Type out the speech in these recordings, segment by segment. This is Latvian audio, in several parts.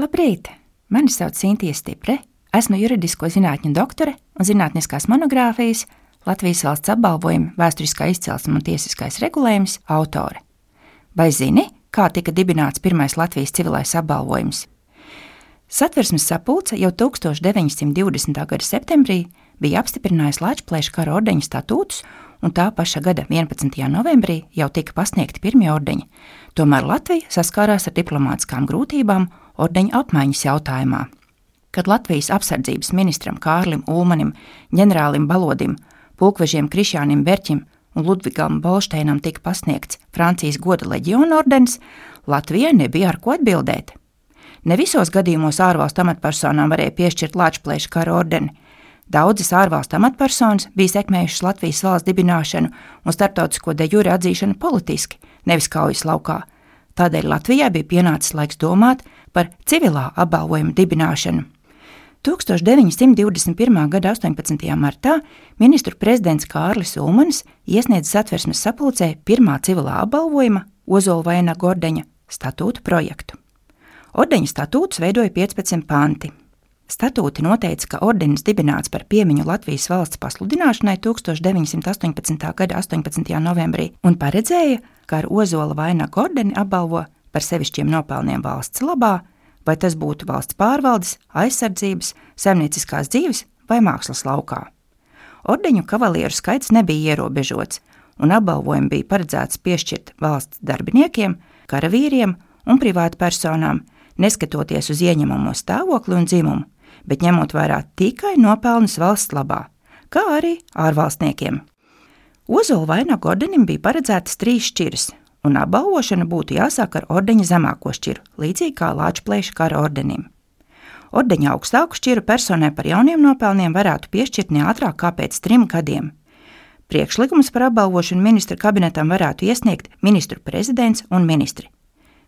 Labrīt! Mani sauc Sintīna Stipre. Esmu juridisko zinātņu doktore un zinātniskās monogrāfijas Latvijas valsts apbalvojuma vēsturiskā izcelsme un tiesiskais regulējums autore. Vai zini, kā tika dibināts pirmais Latvijas civilais apbalvojums? Satversmes sapulce jau 1920. gada septembrī bija apstiprinājusi Latvijas kara ordeņa statūtus, un tā paša gada 11. novembrī jau tika pasniegti pirmie ordeņi. Tomēr Latvija saskārās ar diplomātiskām grūtībām ordeņa apmaiņas jautājumā. Kad Latvijas apsardzības ministram Kārlim Ulmanim, ģenerālim Balodim, pulkvežiem Krišjānam Berķim un Ludvigam Bolšteinam tika pasniegts Francijas goda leģiona ordens, Latvijai nebija ar ko atbildēt. Ne visos gadījumos ārvalstu amatpersonām varēja piešķirt Latvijas kara ordeni. Daudzas ārvalstu amatpersonas bija sekmējušas Latvijas valsts dibināšanu un starptautisko de jure atzīšanu politiski, nevis kaujas laukā. Tādēļ Latvijai bija pienācis laiks domāt par civilā apbalvojuma dibināšanu. 1921. gada 18. martā ministru prezidents Kārlis Ulmans iesniedza satversmes sapulcē pirmā civilā apbalvojuma Ozola vainaga ordeņa statūtu projektu. Ordeņa statūtus veidoja 15 panti. Statūti noteica, ka ordenis dibināts par piemiņu Latvijas valsts pasludināšanai 1918. gada 18. novembrī un paredzēja, ka ar Ozola vainaga ordeni apbalvo par sevišķiem nopelniem valsts labā, vai tas būtu valsts pārvaldes, aizsardzības, saimnieciskās dzīves vai mākslas laukā. Ordeņu kavalieru skaits nebija ierobežots, un apbalvojumi bija paredzēts piešķirt valsts darbiniekiem, karavīriem un privātpersonām, neskatoties uz ieņemamo stāvokli un dzimumu, bet ņemot vērā tikai nopelnus valsts labā, kā arī ārvalstniekiem. Ozola vainagu ordenim bija paredzētas trīs šķiras, un apbalvošana būtu jāsāk ar ordeņa zemāko šķiru, līdzīgi kā Latvijas kara ordenim. Ordeņa augstāku šķiru personai par jauniem nopelniem varētu piešķirt ne ātrāk kā pēc trim gadiem. Priekšlikums par apbalvošanu ministra kabinetam varētu iesniegt ministru prezidents un ministri.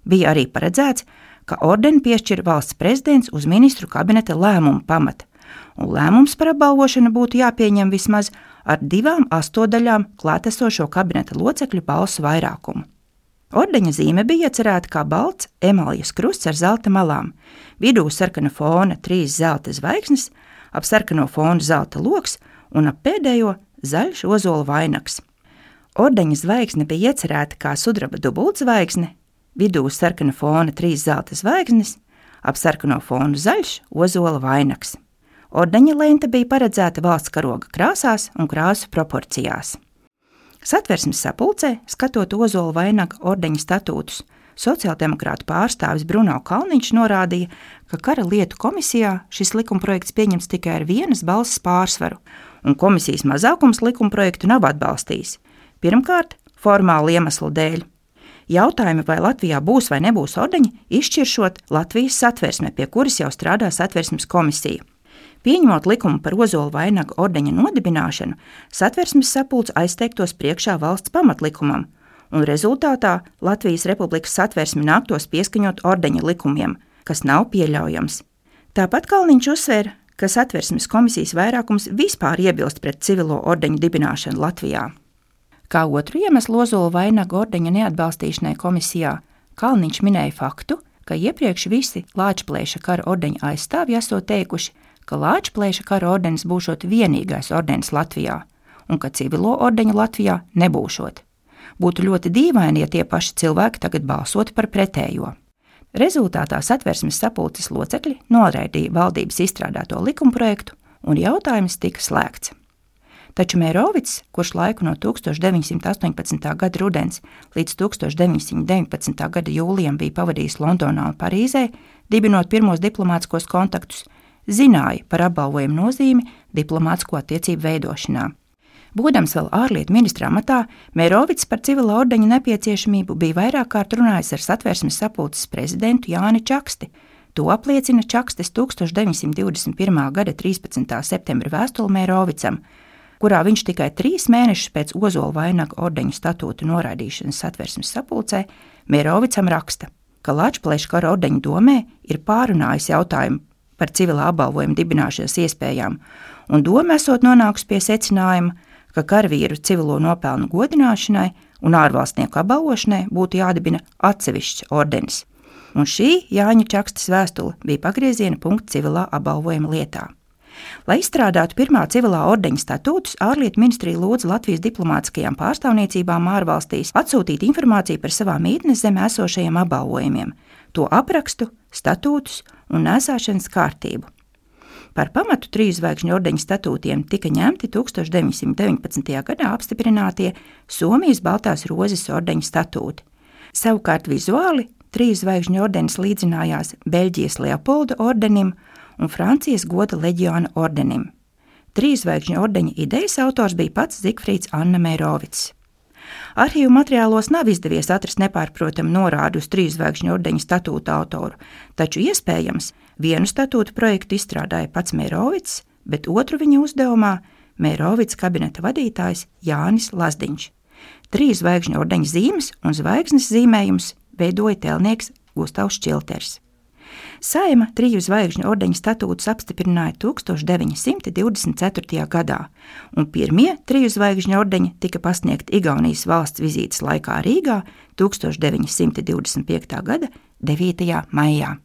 Bija arī paredzēts, ka ordeni piešķir valsts prezidents uz ministru kabineta lēmumu pamata, un lēmums par apbalvošanu būtu jāpieņem vismaz ar divām astodaļām klātesošo kabineta locekļu balsu vairākumu. Ordeņa zīme bija iecerēta kā balts emalijas krusts ar zelta malām, vidū sarkana fona trīs zelta zvaigznes, ap sarkano fonu zelta loks un ap pēdējo zaļš ozola vainags. Ordeņa zvaigzne bija iecerēta kā sudraba dubultzvaigzne, vidū sarkana fona trīs zelta zvaigznes, ap sarkano fonu zaļš ozola vainags. Ordeņa lente bija paredzēta valsts karoga krāsās un krāsu proporcijās. Satversmes sapulcē, skatot Ozola vainaga ordeņa statūtus, sociāldemokrāta pārstāvis Bruno Kalniņš norādīja, ka kara lietu komisijā šis likumprojekts pieņems tikai ar vienas balss pārsvaru, un komisijas mazākums likumprojektu nav atbalstījis. Pirmkārt, formāla iemesla dēļ. Jautājumi, vai Latvijā būs vai nebūs ordeņi, izšķiršot Latvijas satversme, pie kuras jau strādā satversmes komisija. Pieņemot likumu par ozola vainaga ordeņa nodibināšanu, satversmes sapulce aizteiktos priekšā valsts pamatlikumam, un rezultātā Latvijas Republikas satversmi nāktos pieskaņot ordeņa likumiem, kas nav pieļaujams. Tāpat Kalniņš uzsvēra, ka satversmes komisijas vairākums vispār iebilst pret civilo ordeņu dibināšanu Latvijā. Kā otru iemeslu ozola vainaga ordeņa neatbalstīšanai komisijā, Kalniņš minēja faktu, ka iepriekš visi Lāčplēša kara ordeņa aizstāvji esot teikuši, ka Lāčplēša kara ordenis būšot vienīgais ordenis Latvijā, un ka civilo ordeņu Latvijā nebūšot. Būtu ļoti dīvaini, ja tie paši cilvēki tagad balsotu par pretējo. Rezultātā satversmes sapulces locekļi noraidīja valdības izstrādāto likumprojektu, un jautājums tika slēgts. Taču Mērovics, kurš laiku no 1918. gada rudens līdz 1919. gada jūlijam bija pavadījis Londonā un Parīzē, dibinot pirmos diplomātiskos kontaktus, zināja par apbalvojumu nozīmi diplomātsko attiecību veidošanā. Būdams vēl ārlietu ministrā matā, Mērovics par civila ordeņa nepieciešamību bija vairāk kārt runājis ar satversmes sapulces prezidentu Jāni Čaksti. To apliecina Čakstes 1921. gada 13. septembra vēstule Mērovicam, kurā viņš tikai trīs mēnešus pēc ozola vainaga ordeņa statūta noraidīšanas satversmes sapulcē Mērovicam raksta, ka Latvijas kara ordeņa domē ir pārunājis jautājumu par civilā apbalvojuma dibināšanas iespējām, un doma esot nonākusi pie secinājuma, ka karavīru civilo nopelnu godināšanai un ārvalstnieku apbalvošanai būtu jādibina atsevišķs ordenis. un šī Jāņa Čakstas vēstule bija pagrieziena punkts civilā apbalvojuma lietā. Lai izstrādātu pirmā civilā ordeņa statūtus, ārlietu ministrija lūdza Latvijas diplomātiskajām pārstāvniecībām ārvalstīs atsūtīt informāciju par savām mītnes zemē esošajiem apbalvojumiem, to aprakstu, statūtus un nesāšanas kārtību. Par pamatu trīs zvaigžņu ordeņa statūtiem tika ņemti 1919. gadā apstiprinātie Somijas Baltās rozes ordeņa statūti. Savukārt vizuāli trīs zvaigžņu ordenis līdzinājās Beļģijas Leopolda ordenim un Francijas goda leģiona ordenim. Trīs zvaigžņu ordeņa idejas autors bija pats Zikfrīds Anna Mērovics. Arhīvu materiālos nav izdevies atrast nepārprotamu norādi uz trīs zvaigžņu ordeņa statūta autoru, taču iespējams, vienu statūta projektu izstrādāja pats Mērovics, bet otru viņa uzdevumā Mērovics kabineta vadītājs Jānis Lazdiņš. Trīs zvaigžņu ordeņa zīmes un zvaigznes zīmējums veidoja tēlnieks Gustavs Čilters. Saima triju zvaigžņu ordeņa statūtus apstiprināja 1924. gadā, un pirmie triju zvaigžņu ordeņi tika pasniegti Igaunijas valsts vizītes laikā Rīgā 1925. gada 9. maijā.